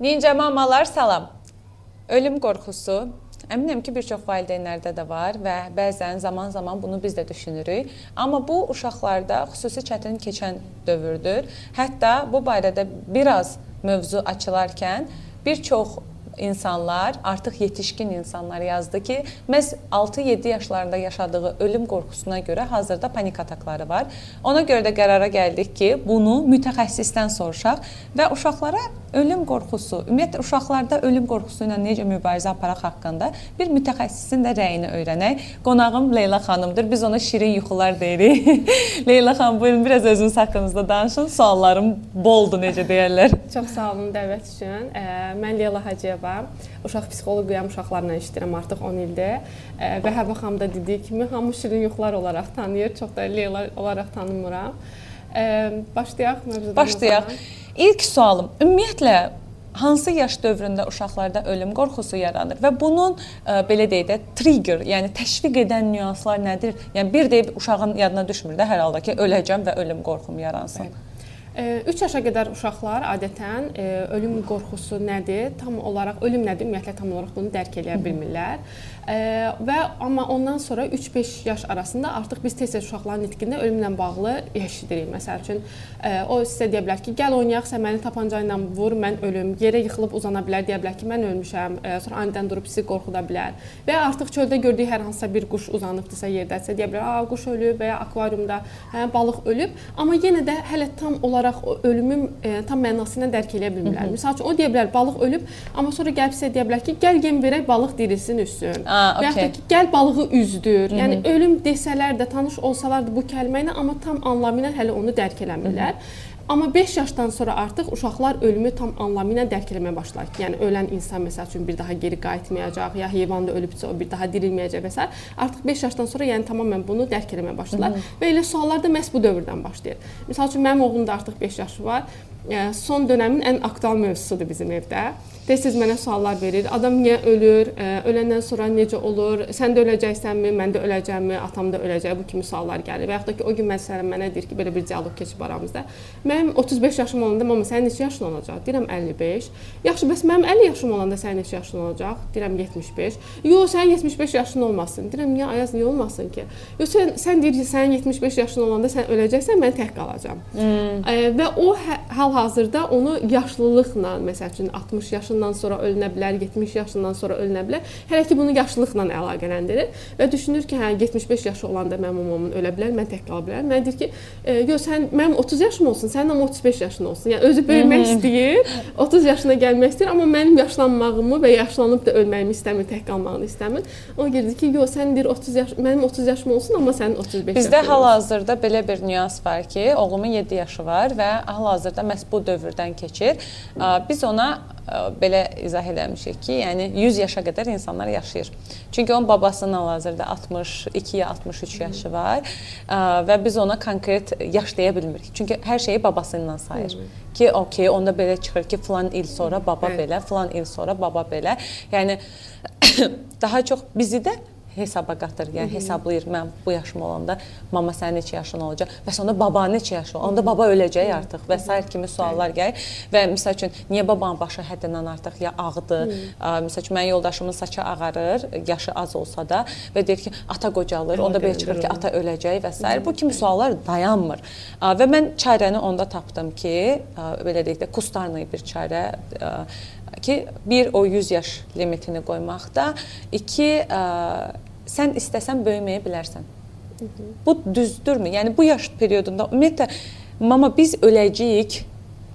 Ninja mamalar salam. Ölüm qorxusu əminəm ki, bir çox valideynlərdə də var və bəzən zaman-zaman bunu biz də düşünürük. Amma bu uşaqlarda xüsusi çətin keçən dövrdür. Hətta bu barədə biraz mövzu açılarkən bir çox insanlar, artıq yetişkin insanlar yazdı ki, məhz 6-7 yaşlarında yaşadığı ölüm qorxusuna görə hazırda panik atakları var. Ona görə də qərara gəldik ki, bunu mütəxəssisdən soruşaq və uşaqlara ölüm qorxusu, ümumiyyətlə uşaqlarda ölüm qorxusu ilə necə mübarizə aparaq haqqında bir mütəxəssisin də rəyini öyrənək. Qonağım Leyla xanımdır. Biz ona şirin yuxular deyirik. Leyla xanım, buyurun biraz özünüz haqqınızda danışın. Suallarım boldur necə deyirlər. Çox sağ olun dəvət üçün. Mən Leyla Hacıyeva, uşaq psixoloquyam, uşaqlarla işləyirəm artıq 10 ildir. Və Həvva xanım da dediyi kimi hamı şirin yuxular olaraq tanıyır. Çox da Leyla olaraq tanımıram. Başlayaq mövzudan. Başlayaq. İlk sualım, ümumiyyətlə hansı yaş dövründə uşaqlarda ölüm qorxusu yaranır və bunun ə, belə deyək də trigger, yəni təşviq edən nüanslar nədir? Yəni bir deyib uşağın yadına düşmür də hər halda ki, öləcəm və ölüm qorxum yaransın. Evet. 3 yaşa qədər uşaqlar adətən e, ölüm qorxusu nədir, tam olaraq ölüm nədir, ümumiyyətlə tam olaraq bunu dərk eləyə bilmirlər. E, və amma ondan sonra 3-5 yaş arasında artıq biz tez-tez uşaqların nitqində ölümlə bağlı eşidirik. Məsəl üçün e, o sizə deyə bilər ki, gəl oynayaq, sən məni tapanca ilə vur, mən ölüm. Yerə yıxılıb uzana bilər, deyə bilər ki, mən ölmüşəm. Sonra anidən durub sizi qorxuda bilər. Və artıq çöldə gördüyü hər hansısa bir quş uzanıbdısa yerdəsə, deyə bilər, "A, quş ölüb" və ya akvariumda, hə, balıq ölüb. Amma yenə də hələ tam olaraq olaraq o ölümün e, tam mənasını dərk eləyə bilmirlər. Məsəl üçün o deyə bilər balıq ölüb, amma sonra gəlib sizə deyə bilər ki, gəl yem verək balıq dirilsin üstün. Okay. Və ya da ki, gəl balığı üzdür. Hı -hı. Yəni ölüm desələr də, tanış olsalar da bu kəlmə ilə amma tam anlamı ilə hələ onu dərk eləmirlər. Hı -hı. Amma 5 yaşdan sonra artıq uşaqlar ölümü tam anlamı ilə dərk etməyə başlayır. Yəni ölən insan məsəl üçün bir daha geri qayıtmayacaq, ya heyvan da ölübsə o bir daha dirilməyəcək və s. Artıq 5 yaşdan sonra yəni tamamilə bunu dərk etməyə başlayırlar Hı -hı. və elə suallar da məhz bu dövrdən başlayır. Məsəl üçün mənim oğlum da artıq 5 yaşı var. Son dövrün ən aktual mövzusudur bizim evdə. Tez-tez mənə suallar verir. Adam niyə ölür? Öləndən sonra necə olur? Sən də öləcəksənmi? Mən də öləcəmmi? Atam da öləcək? Bu kimi suallar gəlir. Və yaxud da ki, o gün məsələn mənə deyir ki, belə bir dialoq keçib aramızda. Mənim 35 yaşım olanda, "Mama, sənin neçə yaşın olacaq?" Deyirəm 55. Yaxşı, bəs mənim 50 yaşım olanda sənin neçə yaşın olacaq? Deyirəm 75. Yox, sənin 75 yaşın olmasın. Deyirəm, niyə Ayaz niyə olmasın ki? Yox, sən sən deyir ki, sənin 75 yaşın olanda sən öləcəksən, mən tək qalacağam. Hmm. Və o hə, hal-hazırda onu yaşlılıqla, məsəl üçün 60 yaşın yaşından sonra ölünə bilər, 70 yaşından sonra ölünə bilər. Hələ ki bunu yaşlılıqla əlaqələndirir və düşünür ki, hə 75 yaşı olanda mənim mamam ölə bilər, mən tək qala bilərəm. Mən deyir ki, e, yox sən mənim 30 yaşım olsun, sənin amma 35 yaşın olsun. Yəni özü böyümək istəyir, 30 yaşına gəlmək istəyir, amma mənim yaşlanmağımı və yaşlanıb da ölməyimi istəmir, tək qalmağını istəmir. Ona görə ki, yox sən deyir 30 yaş, mənim 30 yaşım olsun, amma sənin 35 yaşın. Bizdə hal-hazırda belə bir nüans var ki, oğlumun 7 yaşı var və hal-hazırda məhz bu dövrdən keçir. Biz ona belə izah eləmişik ki, yəni 100 yaşa qədər insanlar yaşayır. Çünki onun babasının hal-hazırda 62 ya 63 yaşı var və biz ona konkret yaş deyə bilmirik. Çünki hər şeyi babası ilə sayır. Hı -hı. Ki, okey, onda belə çıxır ki, falan il sonra baba -hı. belə, falan il sonra baba belə. Yəni daha çox bizi də hesaba qatır. Yəni hesablayır. Mən bu yaşım olanda mama sənin neçə yaşın olacaq? Bəs onda baba neçə yaşı? Onda baba öləcək artıq və s. kimi suallar gəlir və məsəl üçün niyə babanın başı həddindən artıq ya ağdır? Məsəl üçün mənim yoldaşımın saçı ağarır, yaşı az olsa da və deyir ki, ata qocalır. Onda belə çıxır ki, ata öləcək və s. Bu kimi suallar dayanmır. Və mən çarəni onda tapdım ki, belə deyək də kustarlı bir çarə ki, bir o 100 yaş limitini qoymaqda, iki ə, sən istəsən böyüməyə bilərsən. Hı -hı. Bu düzdürmü? Yəni bu yaş periodunda ümumiyyətlə mama biz öləcəyik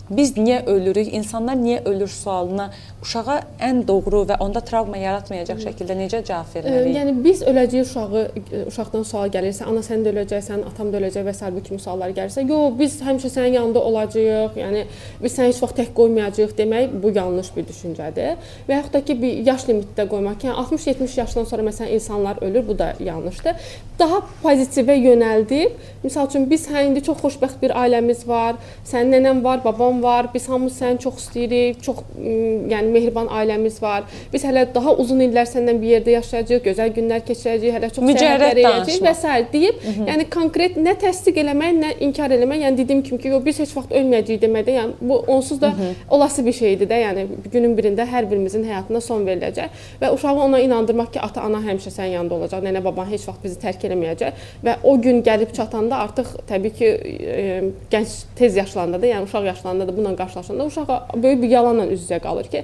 biz niyə ölürük, insanlar niyə ölür sualına uşağa ən doğru və onda travma yaratmayacaq şəkildə necə cavab verməliyik? Yəni biz öləcəyik uşağı uşaqdan sual gəlirsə, ana sən də öləcəksən, atam da öləcək və s. bu kimi suallar gəlirsə, yox, biz həmişə sənin yanında olacağıq. Yəni biz səni heç vaxt tək qoymayacağıq demək bu yanlış bir düşüncədir. Və yaxud da ki, bir yaş limitdə qoymaq, yəni 60-70 yaşdan sonra məsələn insanlar ölür, bu da yanlışdır. Daha pozitivə yönəldib, məsəl üçün biz hə indi çox xoşbəxt bir ailəmiz var, sənin nənən var, babam var, biz hamımız səni çox istəyirik, çox yəni mehriban ailəmiz var. Biz hələ daha uzun illər səndən bir yerdə yaşayacağıq, gözəl günlər keçirəcəyik, hələ çox səyahətlər edəcəyik və s. deyib, Hı -hı. yəni konkret nə təsdiq eləmək, nə inkar eləmək, yəni dediyim kimi ki, biz heç vaxt ölməyəcəyik deməkdə, yəni bu onsuz da Hı -hı. olası bir şeydir də, yəni günün birində hər birimizin həyatına son veriləcək və uşağı ona inandırmaq ki, ata-ana həmişə sənin yanında olacaq, nənə baban heç vaxt bizi tərk eləməyəcək və o gün gəlib çatanda artıq təbii ki, e, gənc tez yaşlananda da, yəni uşaq yaşlarında da bununla qarşılaşanda uşaq böyük bir yalanla üz-üzə qalır ki,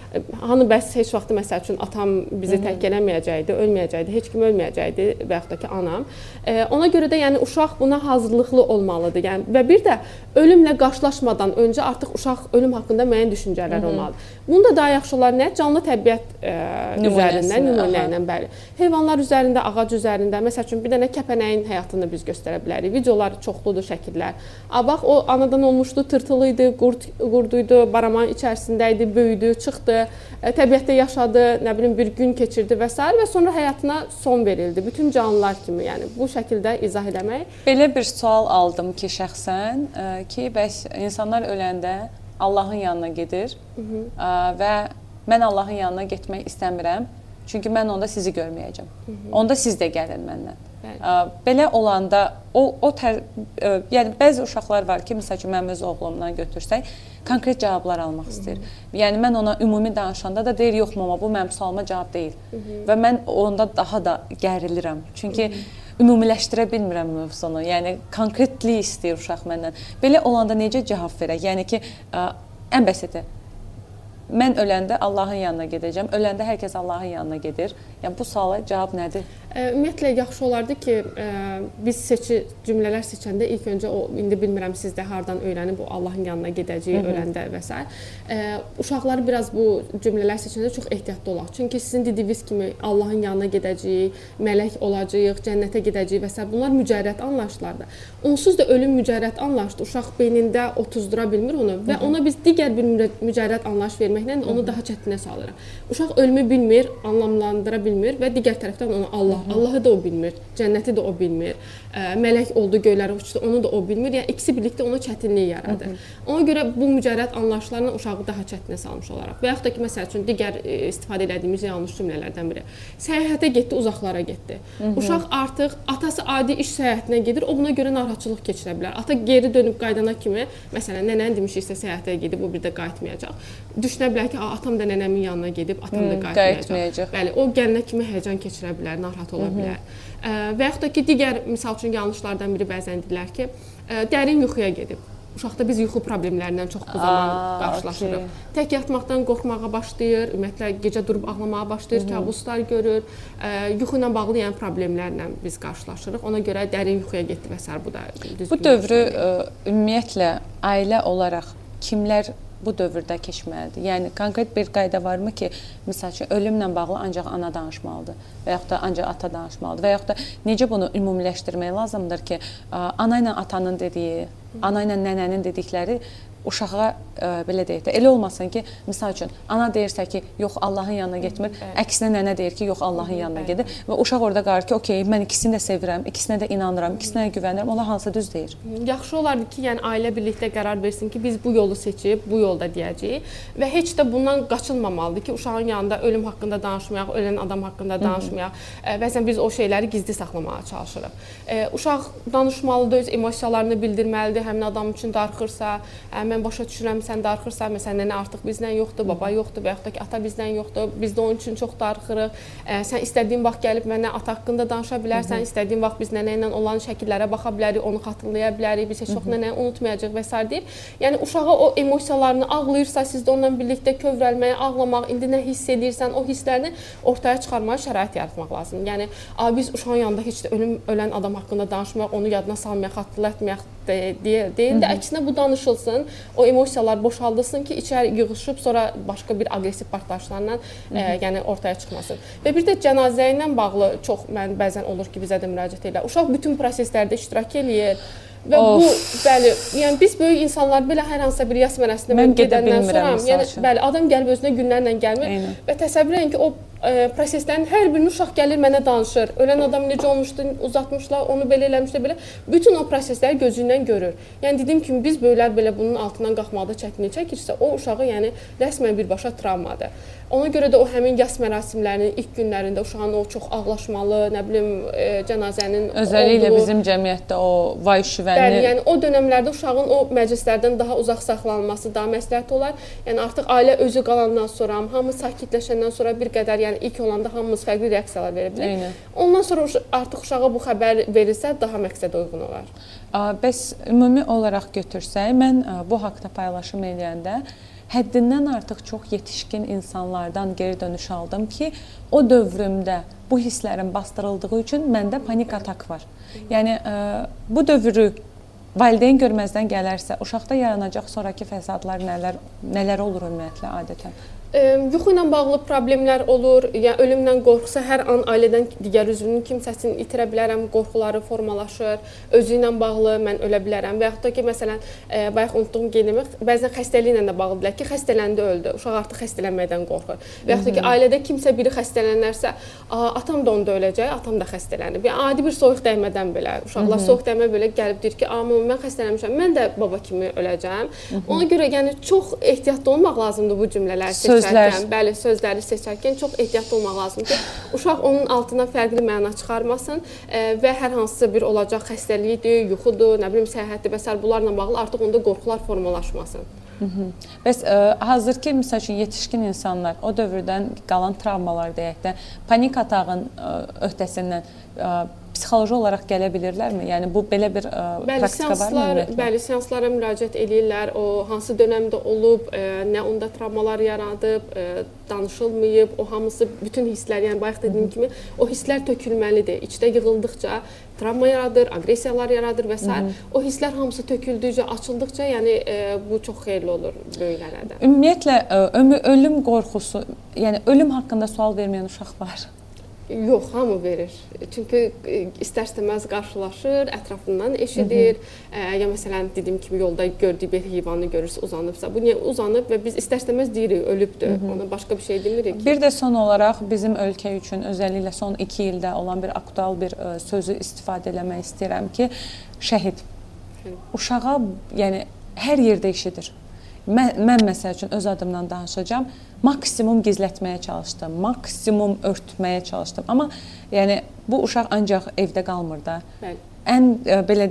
Hanı bəs heç vaxt məsəl üçün atam bizi tək eləməyəcəkdi, ölməyəcəkdi, heç kim ölməyəcəkdi və yaxud da ki anam. E, ona görə də yəni uşaq buna hazırlıqlı olmalıdır. Yəni və bir də ölümlə qarşılaşmadan öncə artıq uşaq ölüm haqqında müəyyən düşüncələr olmalıdır. Bunu da daha yaxşı olar nə? Canlı təbiət e, üzərindən, nümunə ilə bəli. Heyvanlar üzərində, ağac üzərində, məsəl üçün bir dənə kəpənəyin həyatını biz göstərə bilərik. Videolar çoxludur, şəkillər. A bax o anadan olmuşdu, tırtılı idi, qurd qurduydu, baramanın içərisində idi, böyüdü, çıxdı təbiətdə yaşadı, nə bilim bir gün keçirdi və s. və sonra həyatına son verildi. Bütün canlılar kimi, yəni bu şəkildə izah eləmək. Belə bir sual aldım ki, şəxsən e, ki, bəs insanlar öləndə Allahın yanına gedir Hı -hı. Ə, və mən Allahın yanına getmək istəmirəm. Çünki mən onda sizi görməyəcəm. Hı -hı. Onda siz də gəlin məndən. Belə olanda o o tər, yəni bəzi uşaqlar var ki, məsəl üçün mənim öz oğlumdan götürsək, konkret cavablar almaq istəyir. Hı -hı. Yəni mən ona ümumi danışanda da deyir, yox mama, bu mənim sualıma cavab deyil. Hı -hı. Və mən onda daha da gərilirəm. Çünki Hı -hı. ümumiləşdirə bilmirəm mövzunu. Yəni konkretlik istəyir uşaq məndən. Belə olanda necə cavab verək? Yəni ki, ən bəsiti mən öləndə Allahın yanına gedəcəm. Öləndə hər kəs Allahın yanına gedir. Yəni bu suala cavab nədir? Ümumiyyətlə yaxşı olardı ki, biz seçi cümlələr seçəndə ilk öncə o indi bilmirəm siz də hardan öyrənib bu Allahın yanına gedəcəyi öləndə və s. Uşaqları biraz bu cümlələr seçəndə çox ehtiyatlı olaq. Çünki sizin dediyiniz kimi Allahın yanına gedəcəyik, mələk olacağıq, cənnətə gedəcəyik və s. bunlar mücərrəd anlayışlardır. Onsuz da ölüm mücərrəd anlayışdır. Uşaq beynində otuzdura bilmir onu və ona biz digər bir mücərrəd anlayış verməklə onu daha çətinə salırıq. Uşaq ölümü bilmir, anlamlandıra bilmir və digər tərəfdən ona Allah Allahı da o bilmir, cənnəti də o bilmir. Mələk oldu, göylərə uçdu, onu da o bilmir. Yəni ikisi birlikdə ona çətinlik yaradır. Ona görə bu mücərrəd anlayışlarla uşağı daha çətinə salmış olaraq. Və yaxud da ki, məsəl üçün digər e, istifadə etdiyimiz yanlış cümlələrdən biri. Səyahətə getdi, uzaqlara getdi. Uşaq artıq atası adi iş səyahətinə gedir, o buna görə narahatçılıq keçirə bilər. Ata geri dönüb qaydana kimi, məsələn, nənən demişiksə səyahətə gedib, o bir də qayıtmayacaq. Düşünə bilər ki, atam da nənəmin yanına gedib, atam da qayıtmayacaq. Bəli, o gələnə kimi həyəcan keçirə bilər, narahat ola bilər. Və yaxud da ki, digər misal üçün yanlışlardan biri bəzən deyirlər ki, dərin yuxuya gedib. Uşaqda biz yuxu problemlərindən çox bu zaman Aa, qarşılaşırıq. Okay. Tək yatmaqdan qorxmağa başlayır, ümumiyyətlə gecə durub ağlamağa başlayır, kabuslar görür. Ə, yuxu ilə bağlı yəni problemlərlə biz qarşılaşırıq. Ona görə dərin yuxuya getdi və sər bu da düzgün. Bu dövrü ə, ümumiyyətlə ailə olaraq kimlər bu dövrdə keçməlidir. Yəni konkret bir qayda varmı ki, məsəl üçün ölümlə bağlı ancaq ana danışmalıdır və yaxud da ancaq ata danışmalıdır və yaxud da necə bunu ümumiləşdirmək lazımdır ki, ana ilə atanın dediyi, ana ilə nənənin dedikləri uşağa ə, e, belə deyək də elə olmasın ki, misal üçün ana deyirsə ki, yox Allahın yanına getmir, Bəli. əksinə nənə deyir ki, yox Allahın yanına gedir və uşaq orada qalır ki, okey, mən ikisini də sevirəm, ikisinə də inanıram, ikisinə də güvənirəm. Ona hansı düz deyir? Yaxşı olardı ki, yəni ailə birlikdə qərar versin ki, biz bu yolu seçib, bu yolda deyəcəyik və heç də bundan qaçılmamalıdır ki, uşağın yanında ölüm haqqında danışmayaq, ölən adam haqqında danışmayaq. Hı -hı. Bəzən biz o şeyləri gizli saxlamağa çalışırıq. E, uşaq danışmalıdır, öz emosiyalarını bildirməlidir, həmin adam üçün darıxırsa, həm mən başa düşürəm sən darıxırsan, məsələn, nənə artıq bizdən yoxdur, baba yoxdur və yaxud da ki, ata bizdən yoxdur. Biz də onun üçün çox darıxırıq. Ə, sən istədiyin vaxt gəlib mənə ata haqqında danışa bilərsən, istədiyin vaxt biz nənə ilə olan şəkillərə baxa bilərik, onu xatırlaya bilərik. Biz heç vaxt nənəni unutmayacağıq və s. deyib. Yəni uşağa o emosiyalarını ağlayırsa, siz də onunla birlikdə kövrəlməyə, ağlamaq, indi nə hiss edirsən, o hisslərini ortaya çıxarmağa şərait yaratmaq lazımdır. Yəni biz uşağın yanında heç də ölüm ölən adam haqqında danışmayaq, onu yadına salmayaq, xatırlatmayaq deyə deyil də əksinə bu danışılsın, o emosiyalar boşaldılsın ki, içəri yığılıb sonra başqa bir aqressiv partlayışlarla ə, yəni ortaya çıxmasın. Və bir də cənazə ilə bağlı çox mən bəzən olur ki, bizə də müraciət edirlər. Uşaq bütün proseslərdə iştirak eləyir. Və of. bu bəli, yəni biz böyük insanlar belə hər hansısa bir yas mərəsində mən gedəndən sonra, yəni bəli, adam gəlib özünə günlərlə gəlmir Eynən. və təsəvvür edin ki, o proseslərin hər birini uşaq gəlir mənə danışır. Ölən adam necə olmuşdu, uzatmışlar, onu belə eləmişlər, belə. Bütün o prosesləri gözü ilə görür. Yəni dediyim kimi biz böyüklər belə bunun altından qalxmaqda çətinlik çəkirsə, o uşağı yəni rəsmən birbaşa travmadır. Ona görə də o həmin yas mərasimlərinin ilk günlərində uşağın o çox ağlaşmalı, nə bilim, e, cənazənin özəlliklə olduğu, bizim cəmiyyətdə o vay şivəni. Bəli, yəni o dövrlərdə uşağın o məclislərdən daha uzaq saxlanılması daha məsləhət olar. Yəni artıq ailə özü qalandan sonra, hamı sakitləşəndən sonra bir qədər, yəni ilk olanda hamımız fərqli reaksiyalar verə bilərik. Eynən. Ondan sonra artıq uşağa bu xəbər verilsə daha məqsədə uyğun olar. Bəs ümumi olaraq götürsək, mən bu haqqda paylaşım eləyəndə həddindən artıq çox yetişkin insanlardan geri dönüş aldım ki, o dövrümdə bu hisslərin bastırıldığı üçün məndə panik atak var. Yəni ə, bu dövrü valideyn görməzdən gələrsə, uşaqda yaranacaq sonrakı fəsadlar nələr nələr olur ümumiyyətlə adətən? Yuxu ilə bağlı problemlər olur. Yəni ölümdən qorxusa hər an ailədən digər üzvünün kimsəsini itirə bilərəm, qorxuları formalaşır. Özü ilə bağlı mən ölə bilərəm və yaxud da ki, məsələn, bayaq unutduğum qeydimi bəzən xəstəliklə də bağlıdır ki, xəstələndi öldü. Uşaq artıq xəstələnməkdən qorxur. Və yaxud da ki, ailədə kimsə biri xəstələnərsə, atam da onda öləcək, atam da xəstələnib. Yəni adi bir soyuq dəymədən belə uşaqlar soyuq dəymə belə gəlib deyir ki, "Amma mən xəstələnmişəm, mən də baba kimi öləcəm." Ona görə yəni çox ehtiyatlı olmaq lazımdır bu cümlələri seçərkən seçərkən, bəli, sözləri seçərkən çox ehtiyatlı olmaq lazımdır ki, uşaq onun altından fərqli məna çıxarmasın e, və hər hansısa bir olacaq xəstəlikdir, yuxudur, nə bilim səyahətdir və s. bunlarla bağlı artıq onda qorxular formalaşmasın. Hı -hı. Bəs ə, e, hazırki məsəl üçün yetişkin insanlar o dövrdən qalan travmalar deyək də panik atağın ə, e, öhdəsindən ə, psixoloji olaraq gələ bilirlərmi? Yəni bu belə bir ə, e, bəli, praktika seanslar, varmı? Bəli, seanslara müraciət eləyirlər. O hansı dövrdə olub, ə, e, nə onda travmalar yaradıb, ə, e, danışılmayıb, o hamısı bütün hisslər, yəni bayaq dediyim kimi, o hisslər tökülməlidir. İçdə yığıldıqca travma yaradır, aqressiyalar yaradır və s. O hisslər hamısı töküldükcə, açıldıqca, yəni ə, bu çox xeyirli olur böyüklərə də. Ümumiyyətlə ə, ölüm qorxusu, yəni ölüm haqqında sual verməyən uşaq var. Yox, hamı verir. Çünki e, istər-istəməz qarşılaşır, ətrafından eşidir. Ə, e, ya məsələn dediyim kimi yolda gördüyü bir heyvanı görürsə uzanıbsa, bu niyə uzanıb və biz istər-istəməz deyirik ölübdür. Hı -hı. Ona başqa bir şey demirik ki. Bir də son olaraq bizim ölkə üçün özəlliklə son 2 ildə olan bir aktual bir ə, e, sözü istifadə eləmək istəyirəm ki, şəhid. Hı. Uşağa, yəni hər yerdə eşidir. Mən, mən məsəl üçün öz adımdan danışacağam. Maksimum gizlətməyə çalışdım, maksimum örtməyə çalışdım. Amma yəni bu uşaq ancaq evdə qalmır da. Bəli. Ən ə, e, belə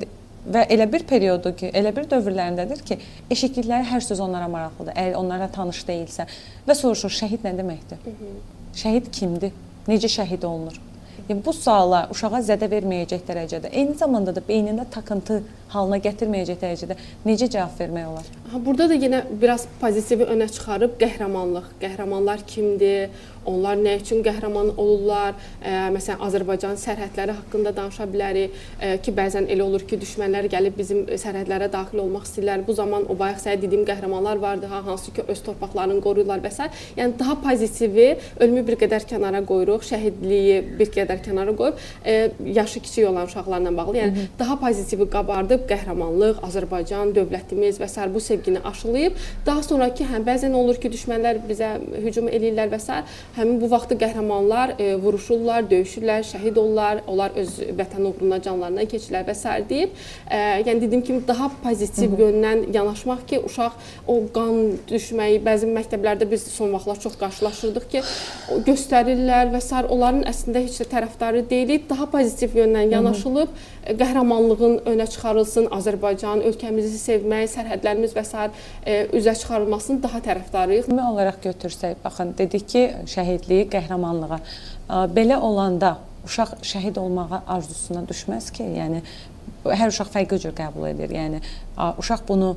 və elə bir periodu ki, elə bir dövrlərindədir ki, eşitdikləri hər söz onlara maraqlıdır. Əgər onlara tanış deyilsə və soruşur şəhid nə deməkdir? Hı -hı. Şəhid kimdir? Necə şəhid olunur? Yəni bu suala uşağa zədə verməyəcək dərəcədə, eyni zamanda da beynində takıntı halına gətirməyəcək dərəcədə necə cavab vermək olar? Burada da yenə biraz pozitivi önə çıxarıb qəhrəmanlıq. Qəhrəmanlar kimdir? Onlar nə üçün qəhrəman olurlar? E, məsələn, Azərbaycan sərhədləri haqqında danışa bilərik e, ki, bəzən elə olur ki, düşmənlər gəlib bizim sərhədlərə daxil olmaq istəyirlər. Bu zaman o bayaq sənə dediyim qəhrəmanlar vardı, ha, hansı ki, öz torpaqlarını qoruyurlar və s. Yəni daha pozitivi ölümü bir qədər kənara qoyuruq, şəhidliyi bir qədər kənara qoyub, e, yaşı kiçik olan uşaqlarla bağlı, yəni Hı -hı. daha pozitivi qabardıb qəhrəmanlıq, Azərbaycan dövlətimiz və s. bu sevgini aşılayıb, daha sonrakı həm bəzən olur ki, düşmənlər bizə hücum eləyirlər və s həmin bu vaxtı qəhrəmanlar e, vuruşurlar, döyüşürlər, şəhid olurlar, onlar öz vətən uğruna canlarına keçirlər və s. deyib, e, yəni dediyim kimi daha pozitiv yöndən yanaşmaq ki, uşaq o qan düşməyi bəzi məktəblərdə biz son vaxtlar çox qarşılaşırdıq ki, göstərirlər və s. onların əslində heç də tərəfdarı deyilik, daha pozitiv yöndən yanaşılıb, e, qəhrəmanlığın önə çıxarılsın, Azərbaycan, ölkəmizi sevmək, sərhədlərimiz və s. E, üzə çıxarılmasının daha tərəfdarıyıq. Ümumi olaraq götürsək, baxın, dedik ki, şəhidliyi, qəhrəmanlığa. Belə olanda uşaq şəhid olmağa arzusuna düşməz ki, yəni hər uşaq fərqli cür qəbul edir. Yəni uşaq bunu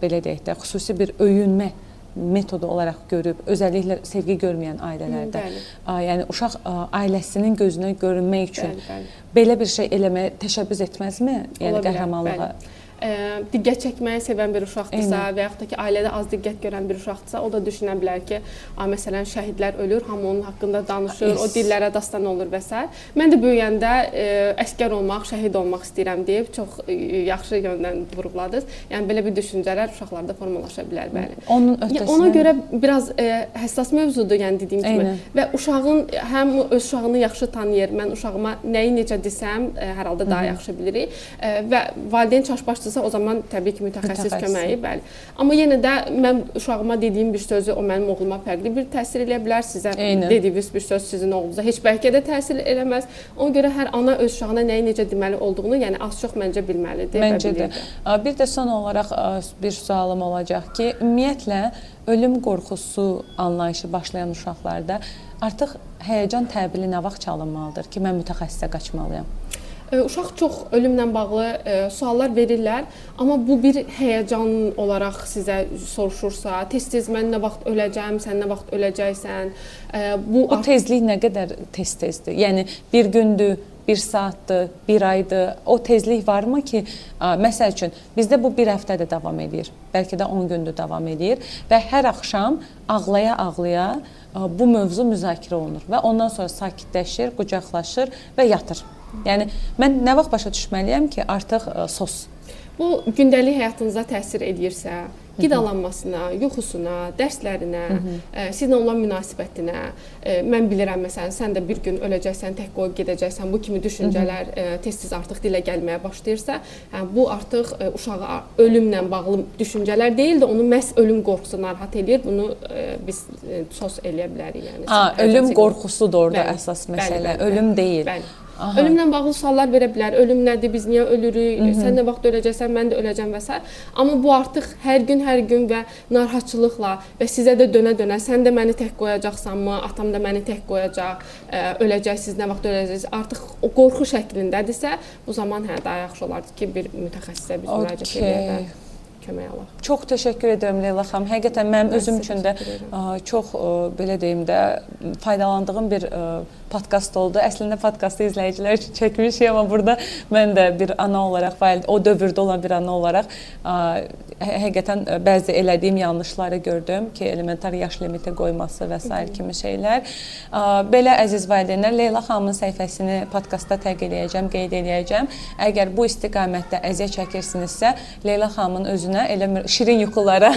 belə deyək də xüsusi bir öyünmə metodu olaraq görüb, özəlliklə sevgi görməyən ailələrdə. Bəli. Yəni uşaq ailəsinin gözünə görünmək üçün bəli, bəli. belə bir şey eləməyə təşəbbüs etməzmi? Yəni qəhrəmanlığa. Bəli. Ə, diqqət çəkməyi sevən bir uşaqdırsa Eyni. və yaxud da ki, ailədə az diqqət görən bir uşaqdırsa, o da düşünə bilər ki, a, məsələn, şəhidlər ölür, hamı onun haqqında danışır, es. o dillərə dastan olur və s. Mən də böyüyəndə ə, əskər olmaq, şəhid olmaq istəyirəm deyib çox ə, yaxşı yöndən vurğuladınız. Yəni belə bir düşüncələr uşaqlarda formalaşa bilər, bəli. Onun öhdəsinə yəni, ona görə biraz ə, həssas mövzudur, yəni dediyim kimi. Eyni. Və uşağın həm öz uşağını yaxşı tanıyır. Mən uşağıma nəyi necə desəm, ə, hər halda daha Hı -hı. yaxşı bilirik. Ə, və valideyn çaşbaşdırsa o zaman təbii ki, mütəxəssis, mütəxəssis köməyi, bəli. Amma yenə də mən uşağıma dediyim bir sözü o mənim oğluma fərqli bir təsir eləyə bilər, sizə Eyni. dediyiniz bir söz sizin oğlunuza heç bəlkə də təsir eləməz. Ona görə hər ana öz uşağına nəyi necə deməli olduğunu, yəni az-çox məncə bilməlidir məncə. Də. Bir də son olaraq bir sualım olacaq ki, ümumiyyətlə ölüm qorxusu anlayışı başlayan uşaqlarda artıq həyəcan təbili nə vaxt çalınmalıdır ki, mən mütəxəssisə qaçmalıyam? Uşaq çox ölümlə bağlı ə, suallar verirlər, amma bu bir həyəcan olaraq sizə soruşursa, tez-tez mən nə vaxt öləcəm, sən nə vaxt öləcəksən, ə, bu o tezlik nə qədər tez-tezdir? Yəni bir gündür, bir saatdır, bir aydır. O tezlik varmı ki, məsəl üçün bizdə bu bir həftə də davam edir. Bəlkə də 10 gündür davam edir və hər axşam ağlaya-ağlaya bu mövzu müzakirə olunur və ondan sonra sakitləşir, qucaqlaşır və yatır. Yəni mən nə vaxt başa düşməliyəm ki, artıq ə, e, sos bu gündəlik həyatınıza təsir edirsə, qidalanmasına, yuxusuna, dərslərinə. Ə, e, sizlə olan münasibətinə, ə, e, mən bilirəm məsələn, sən də bir gün öləcəksən, tək qoyub gedəcəksən. Bu kimi düşüncələr tez-tez artıq dilə gəlməyə başlayırsa, hə bu artıq ə, uşağı ölümlə bağlı düşüncələr deyil də onu məhz ölüm qorxusu narahat eləyir. Bunu ə, biz ə, sos eləyə bilərik, yəni. Ha, ölüm qorxusudur orada bəli, əsas məsələ. Bəli, bəli, ölüm deyil. Bəli. Aha. Ölümlə bağlı suallar verə bilər. Ölüm nədir? Biz niyə ölürük? Hı -hı. Sən nə vaxt öləcəksən? Mən də öləcəm və s. Amma bu artıq hər gün, hər gün və narahatçılıqla və sizə də dönə-dönə sən də məni tək qoyacaqsanmı? Atam da məni tək qoyacaq. Ə, öləcəksiniz, nə vaxt öləcəksiniz? Artıq o qorxu şəklindədirsə, bu zaman hə daha yaxşı olardı ki, bir mütəxəssisə biz okay. müraciət edək kömək alaq. Çox təşəkkür edirəm Leyla xanım. Həqiqətən mənim özüm üçün də ə, çox ə, belə deyim də faydalandığım bir ə, podkast oldu. Əslində podkastı izləyicilər üçün çəkmişik, amma burada mən də bir ana olaraq, o dövrdə olan bir ana olaraq ə, hə, həqiqətən bəzi elədiyim yanlışları gördüm ki, elementar yaş limiti qoyması və s. kimi şeylər. Ə, belə əziz valideynlər, Leyla xanımın səhifəsini podkastda təqdim edəcəm, qeyd edəcəm. Əgər bu istiqamətdə əziyyət çəkirsinizsə, Leyla xanımın özünə elə şirin yuxulara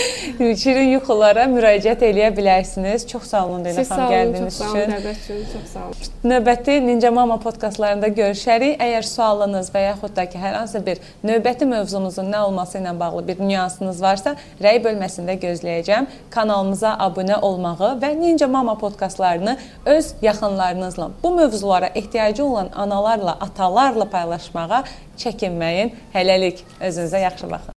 şirin yuxulara müraciət eləyə bilərsiniz. Çox sağ olun Leyla xanım gəldiyiniz üçün. Siz sağ olun, dəvət üçün. Çox sağ olun. Növbəti Ninja Mama podkastlarında görüşərik. Əgər sualınız və yaxud da ki, hər hansı bir növbəti mövzumuzun nə olması ilə bağlı bir nüansınız varsa, rəy bölməsində gözləyəcəm. Kanalımıza abunə olmağı və Ninja Mama podkastlarını öz yaxınlarınızla, bu mövzulara ehtiyacı olan analarla, atalarla paylaşmağa çəkinməyin. Hələlik özünüzə yaxşı baxın.